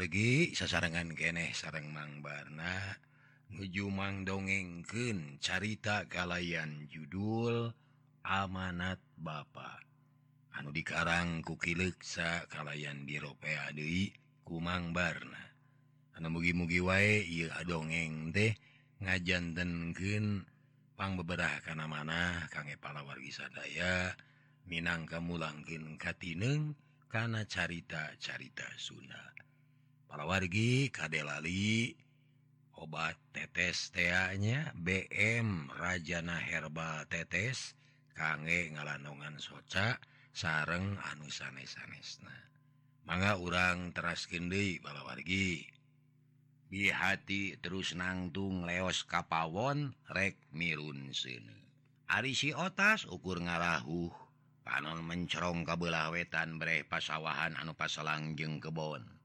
Nargi sasarangan geneh sarang Mangbarna nujumang dongengken carita kalayan judul amanat ba anu dikarang kukileksa kalayan diropeadewi kumang Barna anu mugi-mugi wae ia dongeng teh ngajantenken pang beberapa karena mana kangge palawargi sadaya Minang kamu langkin katineng karena carita-carita Sunda. palawargi Kadelali obat tetes teanya BM Rajana herba tetes kangge ngalandungan soca sareng anu sanes sanesna manga urang teraskindi palawargi bi hati terus nangtung leos kapawon rek mirun sini Ari si otas ukur ngarahu panon mencerong kabelahwetan bre pasawahan anu pasalang jeung kebon.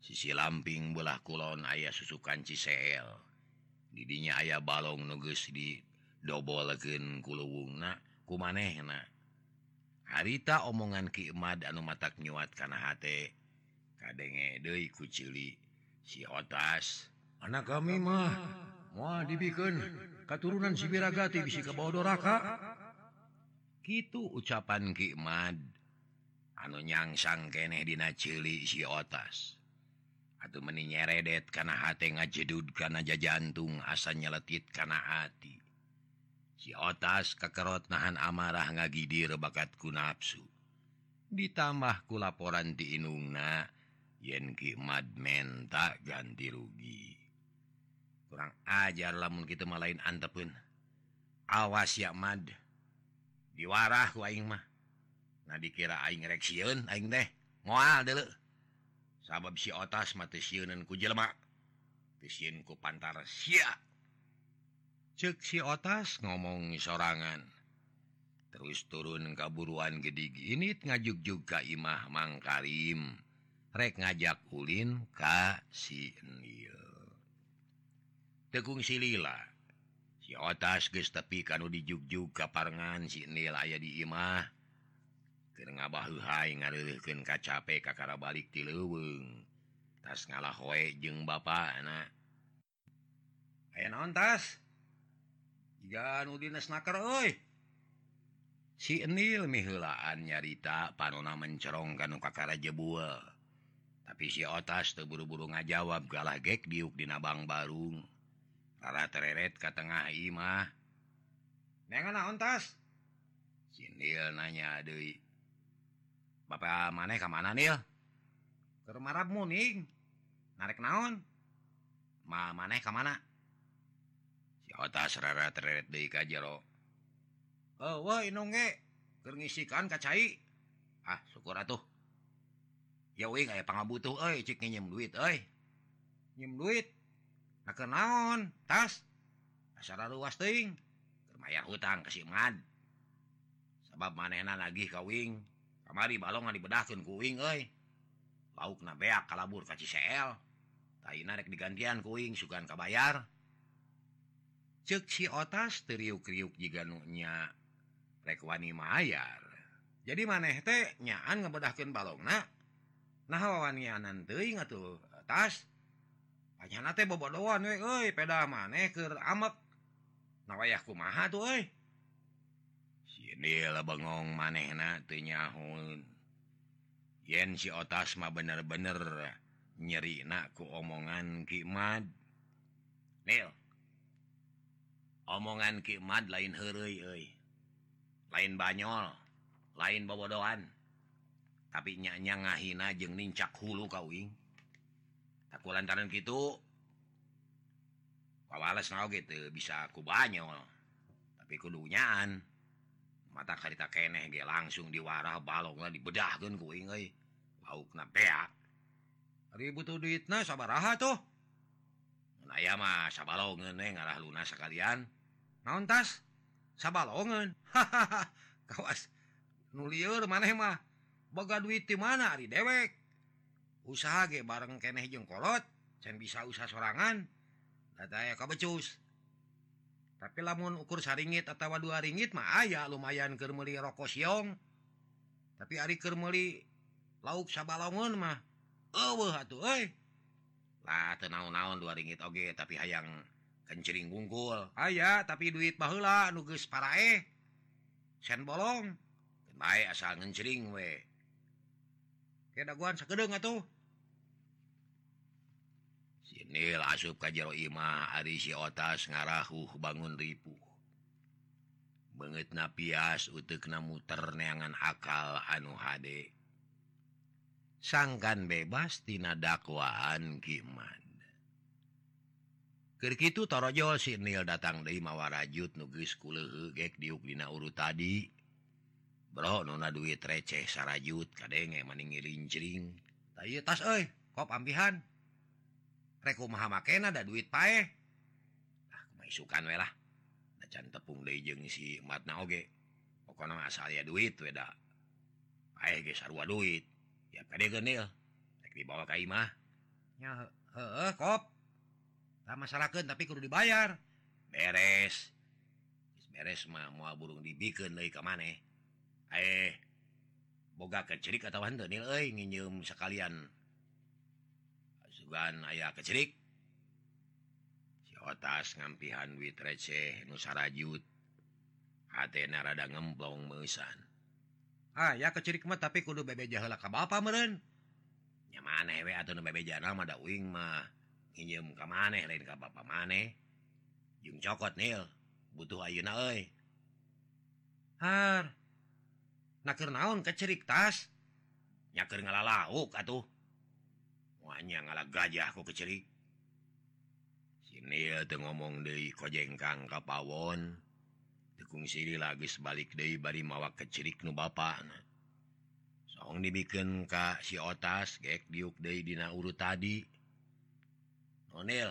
sisi lamping belah kulon ayah susukan Cisel. Didinya ayah balong nuges di dobolken kulung ku maneh harita omongan Kimad anu matak nyuat karena kadenge De kucili si otas. Anak kami mah mau dibikin keturunan sibiragati bisi ke bawah doraka. Gitu ucapan Kimad anu nyangsang keeh Dina cili si otas. atau meni nyeredet karena hati ngajedud karena aja jantung asa nyeletit karena hati. Si otas kekerot nahan amarah ngagidir bakatku nafsu ditambahku laporan diinungna Yenki mad menta ganti rugi. Kurang ajar lamun kita malain antepun awas ya mad. Diwarah aing mah. Nah dikira aing reksiun aing teh. Moal dulu sabab si otas matesiunan ku jelma ku pantar sia. Cek si otas ngomong sorangan. Terus turun kaburuan gedig init ngajuk juga ka imah Mang Karim. Rek ngajak ulin ka si Enil. Tekung si lila si otas geus tepi kanu dijug-jug ka parengan si Enil aya di imah. ngabahaken kacape kakara balik ti leweng tas ngalah hoe jeung bapak anak aya naon tas? Jika nu dinas oi. Si enil mihelaan nyarita panona mencerong kanu kakara jebuel tapi si otas terburu-buru ngajawab galah gek diuk di nabang barung. Rara tereret ke tengah imah Nengan naon tas? Si enil nanya deui Bapak maneh ke mana nil? Ke marab muning narik naon? Ma maneh ke mana? Si atas rara tereret deui ka jero. Oh wah inung ge. Keur ngisikan ka cai. Ah syukur atuh. Ya we kayak pangabutuh euy cik nyim duit euy. Nyim duit? Na naon? Tas. Asara luas teuing. Keur mayar hutang ka si Mad. Sebab manehna nagih ka wing. kamari balongan dibedahkan kuing oi lauk na beak kalabur kaci CL Taina rek digantian kuing sugan kabayar cek si otas teriuk-kriuk jika nunya rek wani mayar jadi maneh teh nyaan ngebedahkan balongna nah wawanianan teuing atuh tas. Panyana teh bobodoan we euy peda maneh keur amek. Nawayah kumaha tuh euy? dia bengong manehnahnyaun yen si otas mah bener-bener nyeri naku omongan Kimad. Nil omongan Kimad lain herei lain banyol lain bobodoan tapi nyanya ngahina jeng nincak hulu kawing takku lantaran gitu Wawales nao gitu bisa aku banyol. Tapi kudunyaan mata karita keeh langsung diwarah balonglah dibedahkan kuing ribut tuh duit nah sabarha tuh saya mah sabalongen ngarah lunas sekalian naon tas? Sabalongen hahaha. Kawas nuliur maneh mah. Boga duit di mana ari dewek usaha ge bareng keneh jeung kolot can bisa usaha sorangan. Data ya kabecus. tapi lamun ukur saringit atau dua ringgit mah aya lumayan kermeli rokok siong. Tapi hari kermeli lauk sabalongun mah eueuh atuh euy. Lah teu naon-naon dua ringgit oge tapi hayang kencering gunggul aya tapi duit baheula nu geus eh sen bolong. Bae asal ngencering we. Kedaguan sakedeung atuh. nil asup ka jero Imah Ari sitas ngarahu bangun ribu banget napias utuk muter neangan akal anu HD sangkan bebas tina dakwaan Kiman. Kirkitu torojo si nil datang dari mawarajut nugis diuk dina uru tadi. Bro nona duit receh sarajut kadenge maningi rincring tayu tas oi kop ambihan reku Muhammadken ada duit pae. Nah, welah tepung si saya duit weda duit. Ya dibawa Kaimah masyarakat tapi perlu dibayar. Beres. Beres mah mau burung dibikin dari ke maneh. Eh boga kecerik atau nginjem sekalian. sugan aya kecerik sitas ngampihan wit receh Nusarajud Atenarada ngemplong mesan ah ya kecirikmah tapi kudu bebe jahala ka bapak meren nyamaneh we atau bebe jana mah da uing mah. Nginjeum ka maneh lain ka bapak maneh. Jeung cokot nil. Butuh ayeuna euy. Har naker naon kecerik tas? Nyaker ngalalauk atuh. banyak ngalah gajah aku kecil sini ngomong De kojengkang Kapawon tekung siri lagi sebalik De bari mawa kecirik nu Bapak song dibikin Ka si otas gek diuk Dedina urut tadi. Onil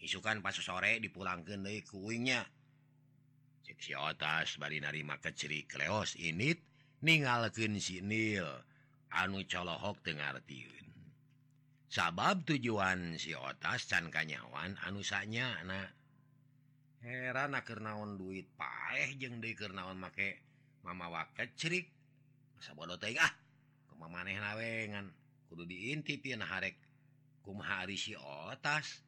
isukan pas sore dipulangkan dari kuingnya si otas bari narima kecirik Kleos init si sinil anu colohok Tengartiun sabab tujuan si otas can kanyawan anusanya anak heran kenaon duit paeh jeung keur naon make mama waket cirik. Masa bodoh teh ah kemaneh nawengan kudu diintipin harek? Kumaha hari si otas.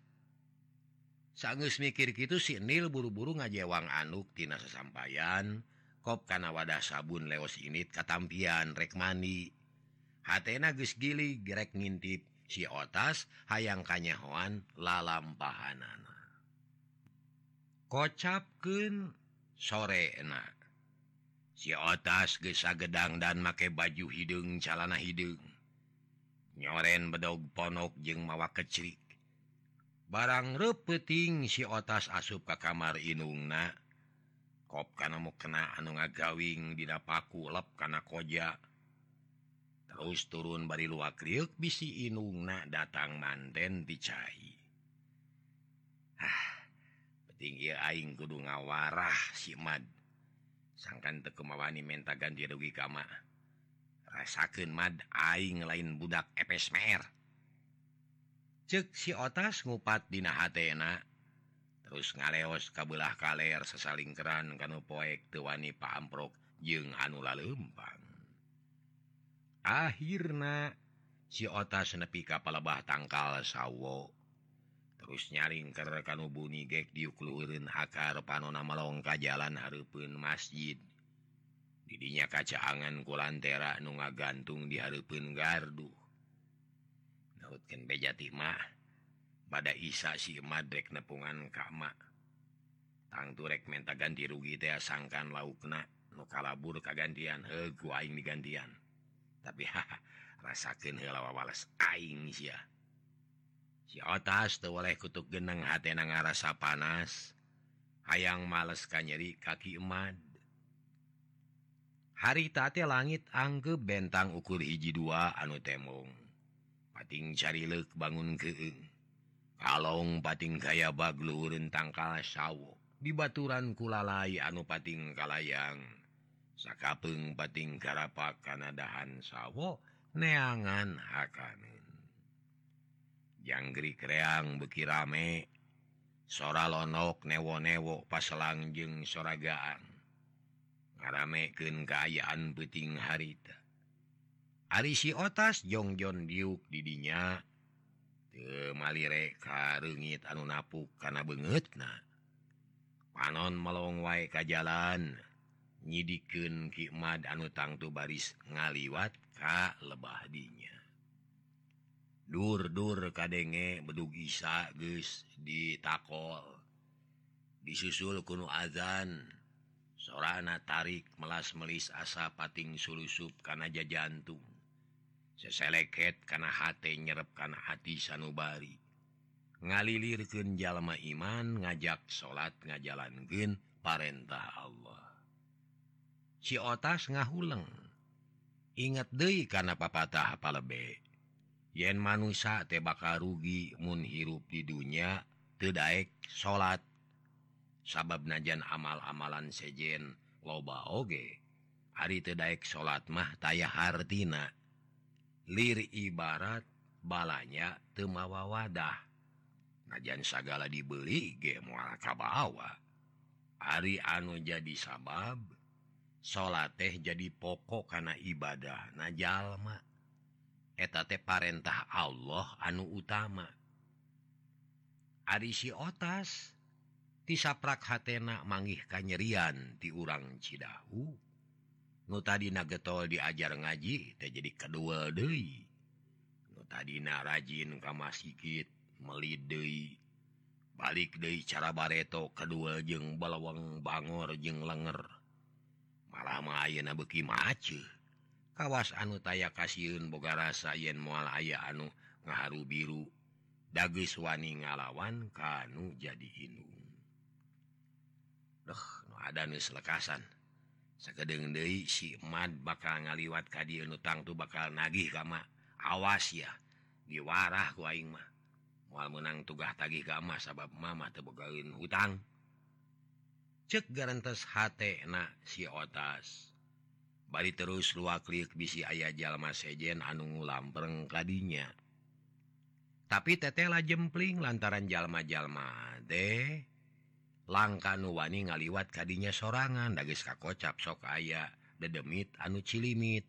Sanggeus mikir gitu si Nil buru-buru ngajewang anuk tina sesampaian kop kana wadah sabun leos init katampian rek mandi. Hatena geus gili rek ngintip. si otas hayang kanyahoan lalampahanana kocapken sore enak si otas gesa gedang dan make baju hidung calana hidung. Nyoren bedog ponok jeung mawa kecrik barang repeting si otas asup ka kamar inungna. Kop kana mau kena anu ngagawing didappaku lep kana koja. terus turun bari luak kriuk bisi inungna datang manten dicai ah petinggi aing kudu ngawarah si mad. Sangkan tekemawani menta ganti rugi kama rasakeun mad aing lain budak epes mer cek si otas ngupat dina hatena terus ngaleos kabelah kaler sesaling keran kanu poek tewani paamprok jeung anu lalempang akhirnya nepi senepi kapalbah tangkal sawwo terus nyaring ke kan bunyi gek diuklurin hakar panon melongka jalan hareupeun masjid. Didinya kacaangan kulantera nu nga gantung di Harpun gardu. Daudken bejatimah pada Isa si Madrek nepungan kamak tangturek menta ganti rugi teh sangkan laukna nu kalabur kagantian heguaing digantian. tapi haha rasakin helawawales aing si si otas tuh oleh kutuk geneng hati na ngarasa panas hayang males kanyeri kaki emad. Hari tate langit angke bentang ukur hiji dua anu temong pating carilek bangun keeng kalong pating kaya bagluhurun tangkal sawo di baturan kulalai anu pating kalayang. sakapeng pating karapak kanadahan sawwo neangan Hakanen. Jangri kreang beki rame sora lonok newo-newok paselangjeng soragaan. Ngarameken kaayaan peting harita. Ari si otas Jongjon diuk didinya kemalire karunggit anu napuk karena banget nah panon melong wae ka jalan. nyidiken Kimad anu tangtu baris ngaliwat ka lebah dinya. Durdur kadenge Gus di ditakol. Disusul kuno adzan sorana tarik melas melis asa pating sulusup karena aja jantung seseleket karena hati nyerep hati sanubari. Ngalilirken jalma iman ngajak salat ngajalangen parentah Allah. Ciotas ngahuleng ingat De karena papatah palebe. Yen manusia tebaka rugi mun hirup di dunia tedaek salat sabab najan amal-amalan sejen loba oge hari tedaek salat mah taya hartina lir ibarat balanya temawa wadah najan segala dibeli ge muaakabawa Ari anu jadi sabab salat teh jadi pokok karena ibadah. Najallma etate Parentah Allah anu utama. Ari si otas tisaprak hatena manggih kanyerian di urang Cidahu. Nu tadi getol diajar ngaji teh jadi kedua Dei nu tadi rajin kamma sikit melidei balik Dei cara bareto kedua jeng balawang Bangor jeng lenger. paramayeuna beki mace kawas anu taya kasihun boga rasa yen mual aya anu ngaharu biru. Dagis wani ngalawan kanu jadi hinung. Duh nu ada nus lekasan sekedeng deui si Mad bakal ngaliwat ka dieu nu tangtu bakal nagih kama awas ya diwarah ku aing mah. Moal menang tugah tagih kama sabab mama teu hutang. cek garantes hatna si otas. Bari terus lua klik bisi ayah jalma sejen anu lampreng kadinya. Tapi tetela jempling lantaran jalma-jalma deh langka nuwani ngaliwat kadinya sorangan dagis kakocap sok aya dedemit anu cilimit.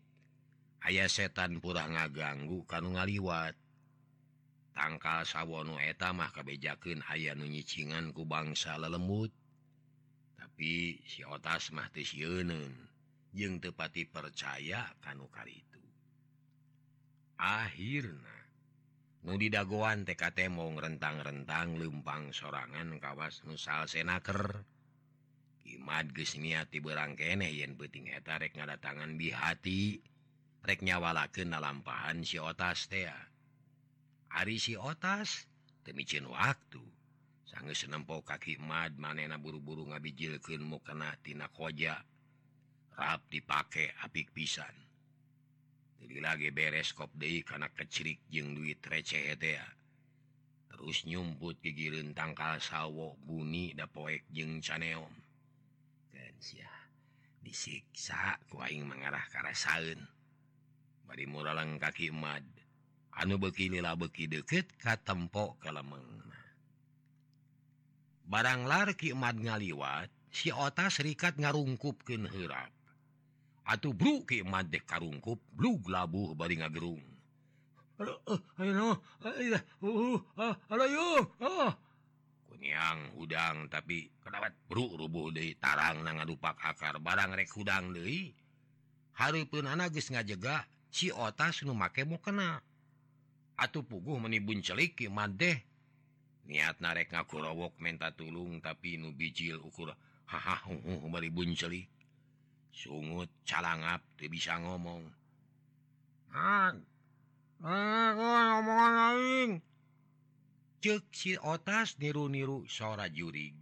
Ayaah setan pura ngaganggu kanu ngaliwat. Tangka sawwonu etamah kebejaken aya nunyicingan ku bangsa lelembut. tapi si otas mahtis Yuun jeung tepati percaya kanukar itu. Akhirnya Nudi dagoan TKT mau rentang-rentang lumpang sorangan kawas nusal Senaker Imad gesniati berangkene yen peting eta rek ngadatangan di hati rek nyawalakeun nalampahan si otas teh. Ari si otas temicin waktu. sang senempau kakimad manena buru-buru ngabijilkan mukanatina koja. Rap dipakai apik pisan. Jadi lagi bereskop De karena kecirik jeung duit receh terus nyumput gigirin tangka sawwo bunyi dapoek jeung caneom disiksa kuing mengarah karasaun bari muralang kakimad anu bekinilah beki deket ka tempok ke baranglar Kimad ngaliwat si ota serikat ngarungkupken herap Atuh bro Kimad dek karungkup blu labuh bari ngagerung. Kunyang udang tapi kerawat bro rubuh deui tarang na ngadupak akar barang rek hudang deui. Hari pun anagis ngajega si ota nu make mau kena. Atuh puguh menibun celik Kimad deh. niat narek ngaku rowok menta tulung tapi nu bijil ukur hahabunceli sungut calangap tuh bisa ngomong. Si otas niru-niru sora jurig.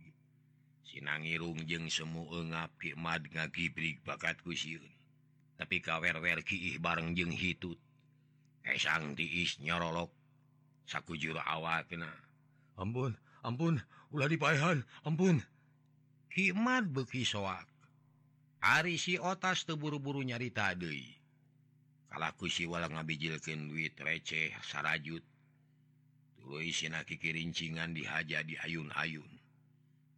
Sinangirung jeng semu engap hikmat ngagibrik bakat kusiun tapi kawerwer kiih bareng jeng hitut. Eh, Esang tiis nyorolok saku juru awak kena. Ampun, ampun. Ulah dipahan ampun. Kimad beki soak. Ari si otas teburu-buru nyari tadi kalauku siwala ngabijilkeun duit receh sarajut. Sinaki kirincingan dihaja di ayun-ayun.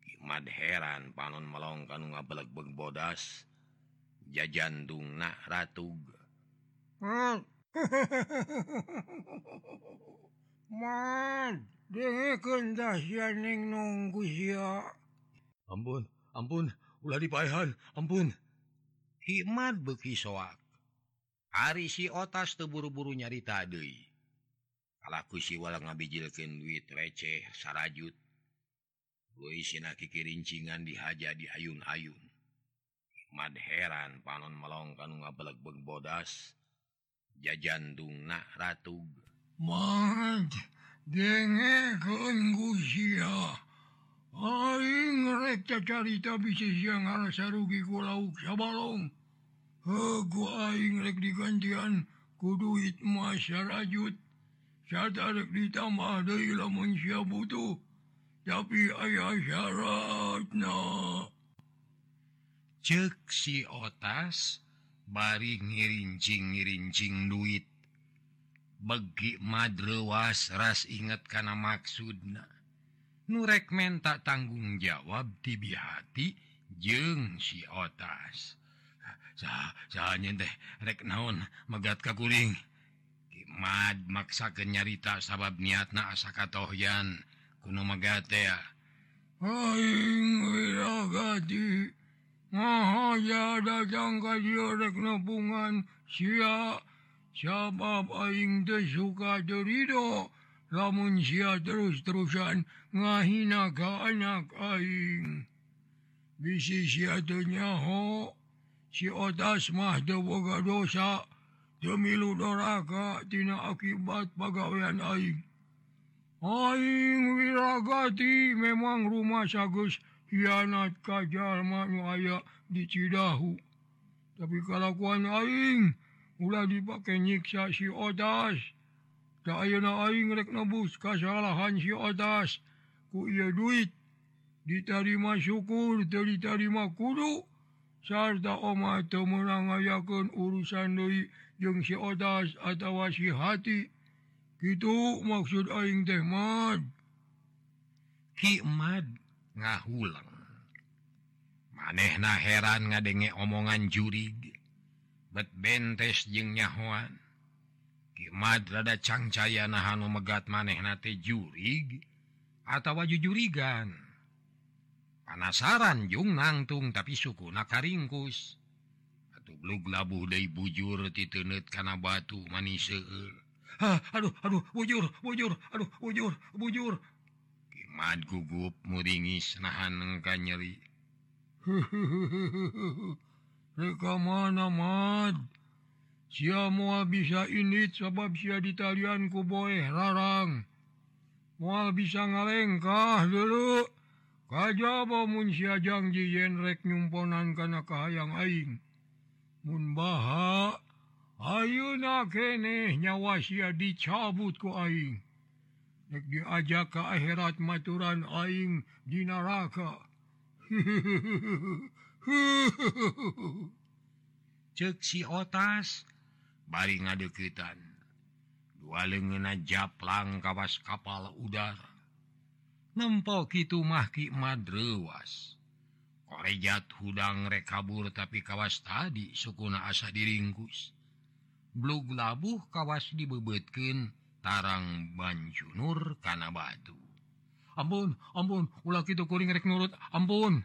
Kimad heran panon melongkan ngabelek bodas. Jajan dungnak ratug. Man. Dehkendahneng nunggu Ambon ampun ulah dipahan ampun. Hikmat beki soak. Ari si otas teburu-buru nyari tadi Alaku siwala ngabijilkan duit receh sarajut. Woi sinaki kirincingan dihaja di ayun-ayun Hikmat heran panon melongkan ngabeleg-beg bodas. Jajan dungnak ratug Mod. Guyarekcarita bisnis yang rasa rugiku lauk sabalong rek digantian ku duit masyarajut saat ditambah dari manusia butuh tapi ayah syarat na. cek si otas bari ngirincing-ngirincing duit begi madrewas ras inget karena maksudna. Nurekmen tak tanggung jawab tibi hati jeng si otas. Sahnya deh rek naon megat kakuring Kimad maksa kenyarita sabab niat na asa katohyan kuno magatea Aing wiragati Maha jada jangka dia rek nabungan siap sabab aing suka terido lamun sia terus-terusan ngahina ka anak aing. Bisi sia nyaho si otas mah boga dosa teu milu doraka tina akibat pagawean aing. Aing wiragati memang rumah sagus hianat ka jalma nu aya di Cidahu. Tapi kalakuan aing Ulah dipakai nyiksa si odas. Tak ayeuna-rek nebus. Kasalahan si odas. Ku iya duit. Diterima syukur diterima kudu sarta oma atau ngayakeun urusan deui jeung si odas atawa si hati. Kitu maksud aing teh mad Kimad ngahulang. Maneh na heran ngadenge omongan jurig. bentes jeung nyahoan Kimad rada cangcaya nahanu megat maneh nate jurig atawa jujurigan Panasaran jung nangtung tapi suku nakaringkus Atuh blug labuh deui bujur ti teuneut kana batu manis seueur. Ah, ha aduh aduh bujur bujur aduh bujur bujur. Kimad gugup muringis nahan engka nyeri. mana semua bisa init sebab sia di ku boe rarang mual bisa ngalengkah dulu? Kajmun sia janji yen rek nyumponan kana kahayang aing? Mun baha ayuna kene nyawa sia dicabut ku aing. Nek diajak ke akhirat maturan aing di neraka. cek si otas bari ngadeukeutan dua lengena japlang kawas kapal udara nempok itu mahki madrewas. Korejat hudang rek kabur tapi kawas tadi sukuna asa diringkus. Blug labuh kawas dibebetkin tarang banjunur kana batu. Ampun ampun ulah itu kuring rek nurut ampun.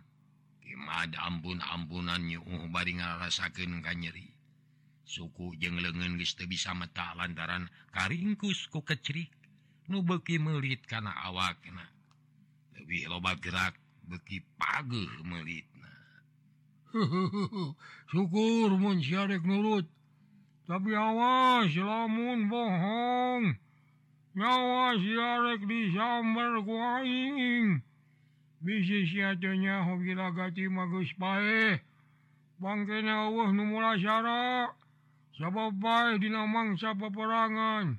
Kimad ampun-ampunan uh bari ngarasakeun ka nyeri. Suku jeung leungeun geus teu bisa meta lantaran karingkus ku kecrik nu beuki meulit kana awakna. Leuwih loba gerak beuki pageuh meulitna. Syukur mun si arek nurut. Tapi awas lamun bohong. Nyawa si arek disambar ku aing. bisnya hogilagati magus pae bangke Allah numula syara sabab baik dinamangsa peperangan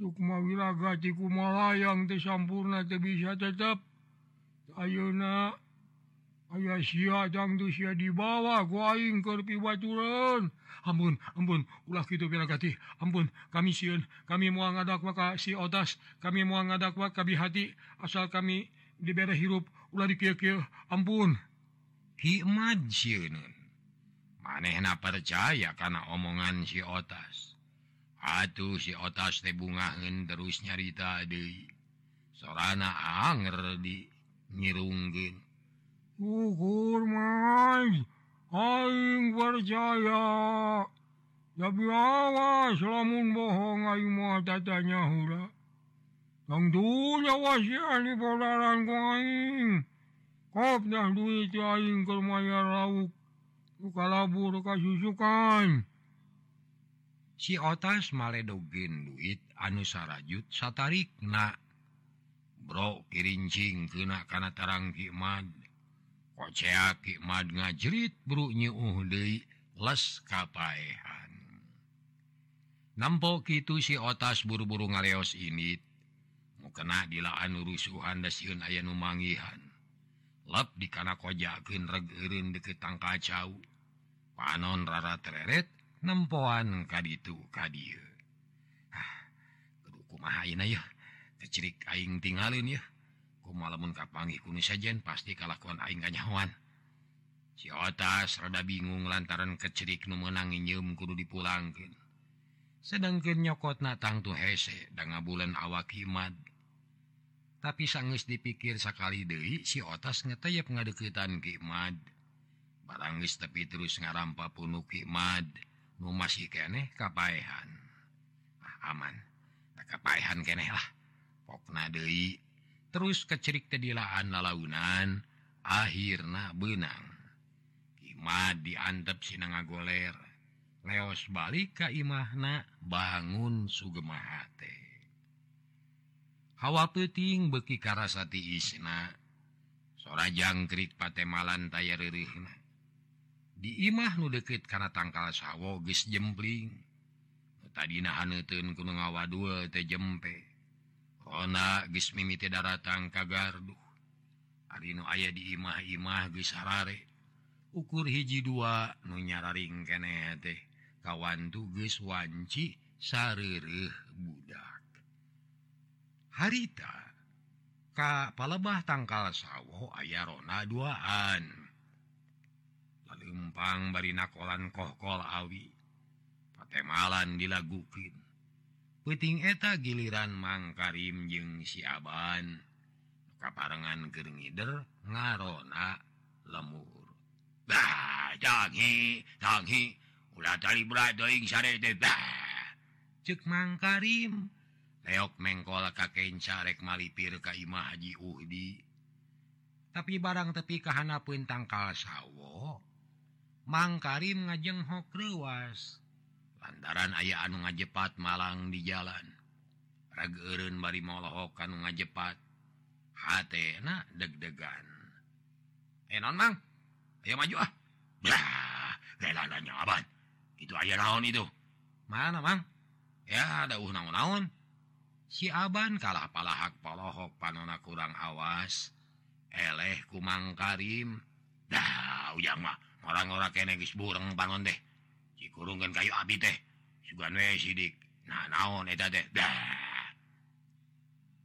Sukma wilagati kumalayang tesampurna te bisa Ayo Ayeuna ayah sia dangdu sia di bawah gua aing keur pibaturun ampun ampun ulah kitu piragati ampun kami sieun kami moal ngadak maka si otas kami moal ngadak kabi hati. Asal kami di hirup ulah dikil-kil ampun. Maneh percaya karena omongan si otas. Atuh si otas teh bungaen terus nyarita De sorana anger di nyirungin ukur mai aing percaya. Tapi awas lamun bohong aing mau tatanya hura. dunya wasihan di bodaran kuing kop dah duit aing ke mayar lauk. Buka kasusukan si otas maledogen duit anu sarajut satarik na bro kirincing kena kana tarang kikmad kocea kikmad ngajerit bro nyuuh deui les kapaehan. Nampok itu si otas buru-buru ngaleos init. mukena dilaan urusuhan sieun aya numangihan lap dikana kojakin regerin deketang cau panon rara tereret nempoan kaditu kadir ah, keduku mahaina ya kecirik aing tinggalin ya ku malamun kapangi kunis sajen pasti kalakuan aing kanyawan si otas rada bingung lantaran kecirik nu meunang nyium kudu dipulangkeun. Sedangkan nyokot tangtu hese dan ngabulan awak himad tapi sanggus dipikir sakali Dewi si otas ngetayap Imad. Kimad barangis tapi terus ngarampa Ki Kimad nu masih keneh kapaehan. Ah, aman. Kapaihan keneh lah. Pokna Dewi terus kecerik tedilaan lalaunan akhirnya benang. Kimad diantep sinanga goler leos balik ka imahna bangun sugemahate hawa peting beki karasati isna sora jangkrik patemalan tayareureuhna di imah nu deket karena tangkal sawo geus jempling. Tadi nahanun ku ngawa dua teh jempe. Rona geus mimiti daratang kagarduh. Arino aya di imah-imah geus sarare. ukur hiji dua nu nyararing kene teh. Kawan tuges wanci sarereh budak. harita. Ka palebah tangka sawwo ayarona duaan. Lempang barinakolan kohkol awi. Patemalan dilagukin. Puting eta giliran mang Karim jeung siaban kaparengan gerder ngarona lemur. Cek mang Karim. Leok mengkol ka kakein rek malipir Kaimah Haji Udi. Tapi barang tepi kahana pun tangkal sawwo Mangkarim ngajeng hokruas lantaran aya anu ngajepat Malang di jalan. Rageun bari molohok kan ngajepat. Hatena deg-degan. Eh, Enon mang. Ayo maju ah. Blah, relalanya abad. Itu aja naon itu? Mana mang? Ya ada uh naon-naon. siaban kalah palahak palohok panona kurang awas eleh kumang Karim. Dah ujang mah orang-orang geus burung bangun deh. Dikurungan kayu Abi teh juga sidik. Nah naon deh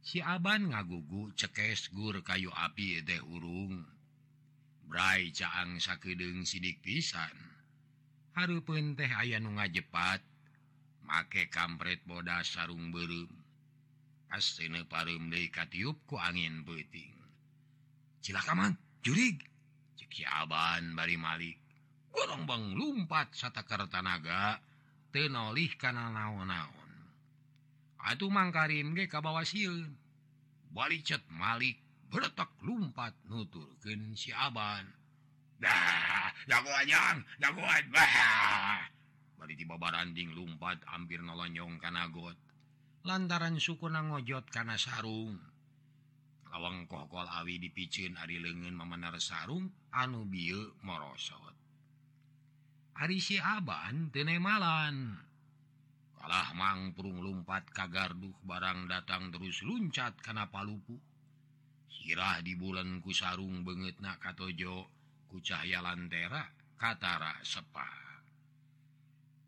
siaban ngagugu cekes gur kayu api teh urung. Brai caang sakdeng sidik pisan. Harpun teh aya nu nga jepat make kampret bodas sarung beureum. parimkatiupku angin puting si Aban bari Malik? Gorong bang lumpat satakar tanaga tenolih karena naon-naon. Aduh mangkarim ge kabawasil balikcet Malik beretak lumpat nuturken siaban dah jagoan jagoan. Bah! Bari tiba baranding lumpat hampir nolonyong kanagot lantaran suku na ngojot karena sarung. Lawang kokol awi dipicin Ari lengen memenar sarung anu bieu morosot. Ari si Aban tene malan. Kalah mangprung lumpat kagarduh barang datang terus luncat karena palupu. Sirah di bulan ku sarung banget na katojo ku cahaya lantera katara sepa.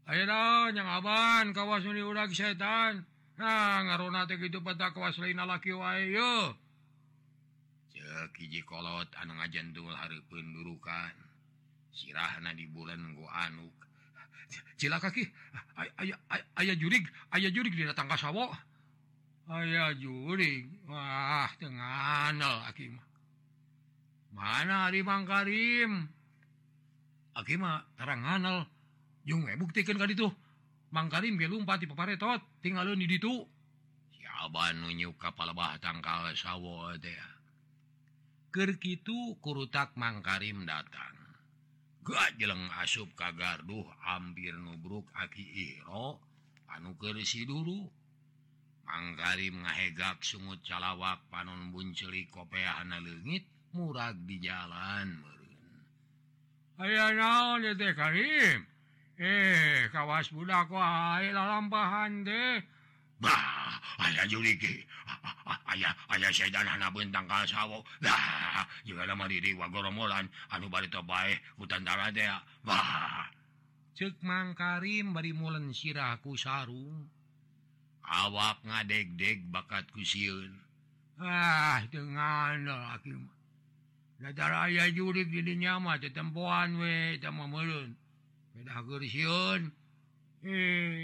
Ayo dong, yang aban, kawas setan. Nah, ngarona teh gitu petak lain laki wae yo. Cek hiji kolot anu ngajantul hareupeun durukan. Sirahna di bulan go anuk. Cila kaki, aya aya jurig, aya jurig di datang ka. Aya jurig. Wah, teu nganel aki mah. Mana ari Mang Karim? Aki mah tarang jung buktikan ka ditu. mangkalin ge lumpat di paparetot tinggal di itu. Siaban nunyu kapal batang tangkal sawwo teh. Kerkitu kurutak Mangkarim datang. Gak jeleng asup ka garduh hampir nubruk aki iro anu keresi dulu. Mangkarim ngahegak sungut calawak panon bunceli kopeahana leungit murag di jalan meureun. Aya naon Karim? eh kawas budak lampahan deh. Tanggal sawwo juga lama diri wagoromolan anu bari bae hutan darah cekmang Karim bari mulen siraku sarung. Awak ngadek-dek bakat kusiun ah dengan lelaki. Ju dirinyama tempoan we sama siun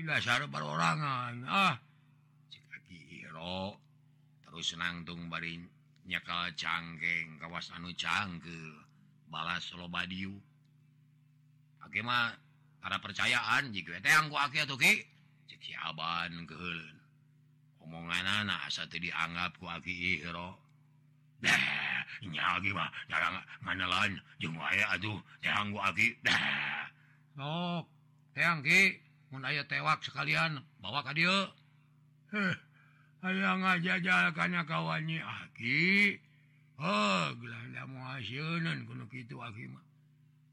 dasar perorangan ah Ciro. terus senangtung baring nyakal cangkeng kawas anu cangke balas Solobadiu Akemah ada percayaan jika teangku siaban ke omongan anak satu dianggap ku aki ihro kuakiro nyagi mah jarang nganelan. Jeung wae atuh teangku aki dah Oh, teang ki, mun aya tewak sekalian bawa ka dieu. heh aya ngajaja karena kawannya aki ah, oh gelanda mau hasilun kuno kitu ah, aki mah.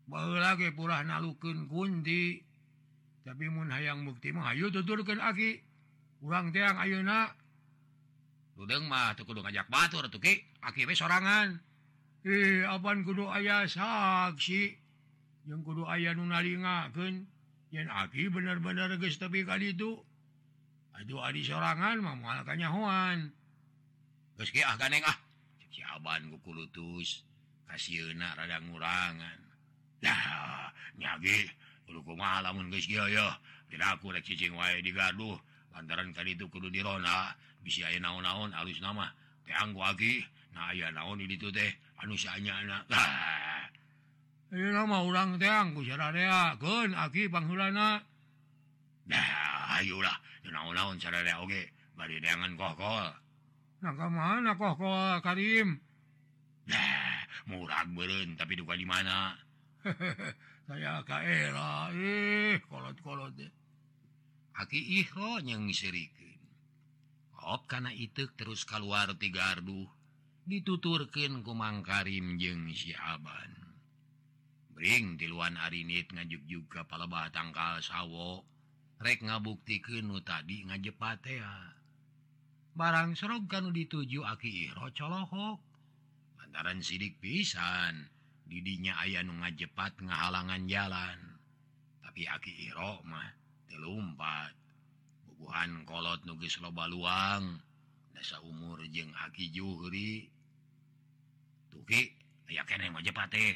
Baheula ge purah nalukeun kunti. Tapi mun hayang bukti mah ayo tuturkeun ah, aki urang teang ayeuna. Dudeng mah tuh kudu ngajak batur tuh ki. Aki be sorangan. Eh, Ih apan kudu ayah saksi? yang kudu ayah nunalingaken yang aki bener-bener guys tapi kali itu aduh adi sorangan memualkan nyawan meski ah ganeng ah. Siaban ku lutus kasih enak rada ngurangan. Lah nyagi kudu kumaha lamun guys ya ya tidak aku rek cicing wae digaduh lantaran kali itu kudu dirona. Bisa aya naon-naon alus nama. Teh anggo aki nah aya naon di ditu teh anu saanya anak lah. nama orang teang aki Bang Ayulah naon oge bari badangan kokol nangka mana kokol Karim Nah murah beren tapi duka di mana saya kaera eh kolot-kolot deh aki ihro yang ngisirikin Op karena itu terus keluar tiga arduh dituturkin kumang Karim jeng si Aban. ring tiluan harinit ngajuk juga pala tangkal sawwo rek ngabukti kenu tadi ngajepatea barang serog kan dituju akiro colohok. Lantaran sidik pisan didinya ayah nu ngajepat ngahalangan jalan. Tapi aki Iro mah telumpat. Bubuhan kolot nugis loba luang dasa umur jeng aki juhri. Tuki aya kene ngajepat teh.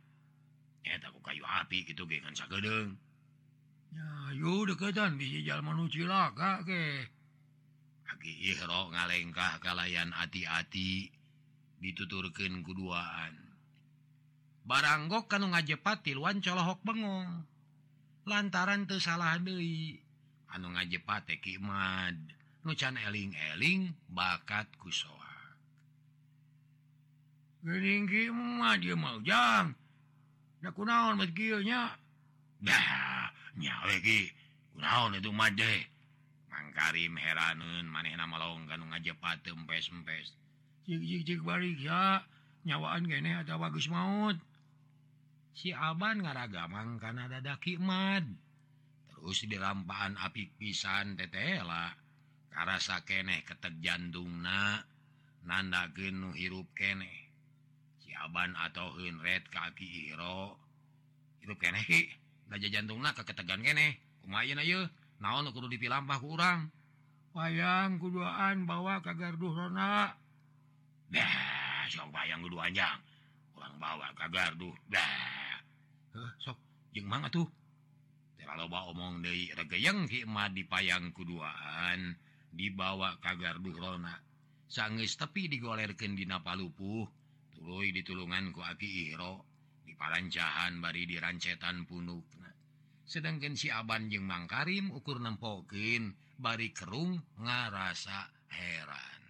kayu api gitu gedeng ngalengkah kalayan hati-hati dituturkan keduaan. Baranggo kan ngajepati luan colohok bengong. Lantaran kesalahan Dewi anu ngajepate Kimad nucan eling-eling bakat kusoa Geling Kimad dia mau jam. kunaon mangkarim heranun maneh nama long ganung aja patempes-empes nyawaan gene ada bagus maut. Si Aban ngaragamang kana dada Kimad terus di lampaan api pisan tetela karasa keneh ketek jantung na. Nanda genuh hirup keneh siaban atau Hunred kaki Iro. Itu kenehi aja jantung ke ketegan kene. Kumayan ayo naon kudu dipilampah kurang wayang kuduaan bawa ke garduh rona. Dah bayang kudu kurang bawa ke garduh. Dah huh, sok. Jeng mang atuh loba omong deui regeyeng hikmah dipayang kuduaan. Dibawa ke garduh rona. Sanggeus tepi digolerkeun dina palupuh. tuluy ditulungan ku Abi Iro di parancahan bari di rancetan punuk. Sedangkan si Aban jeung Mangkarim ukur nempokin bari kerung ngarasa heran.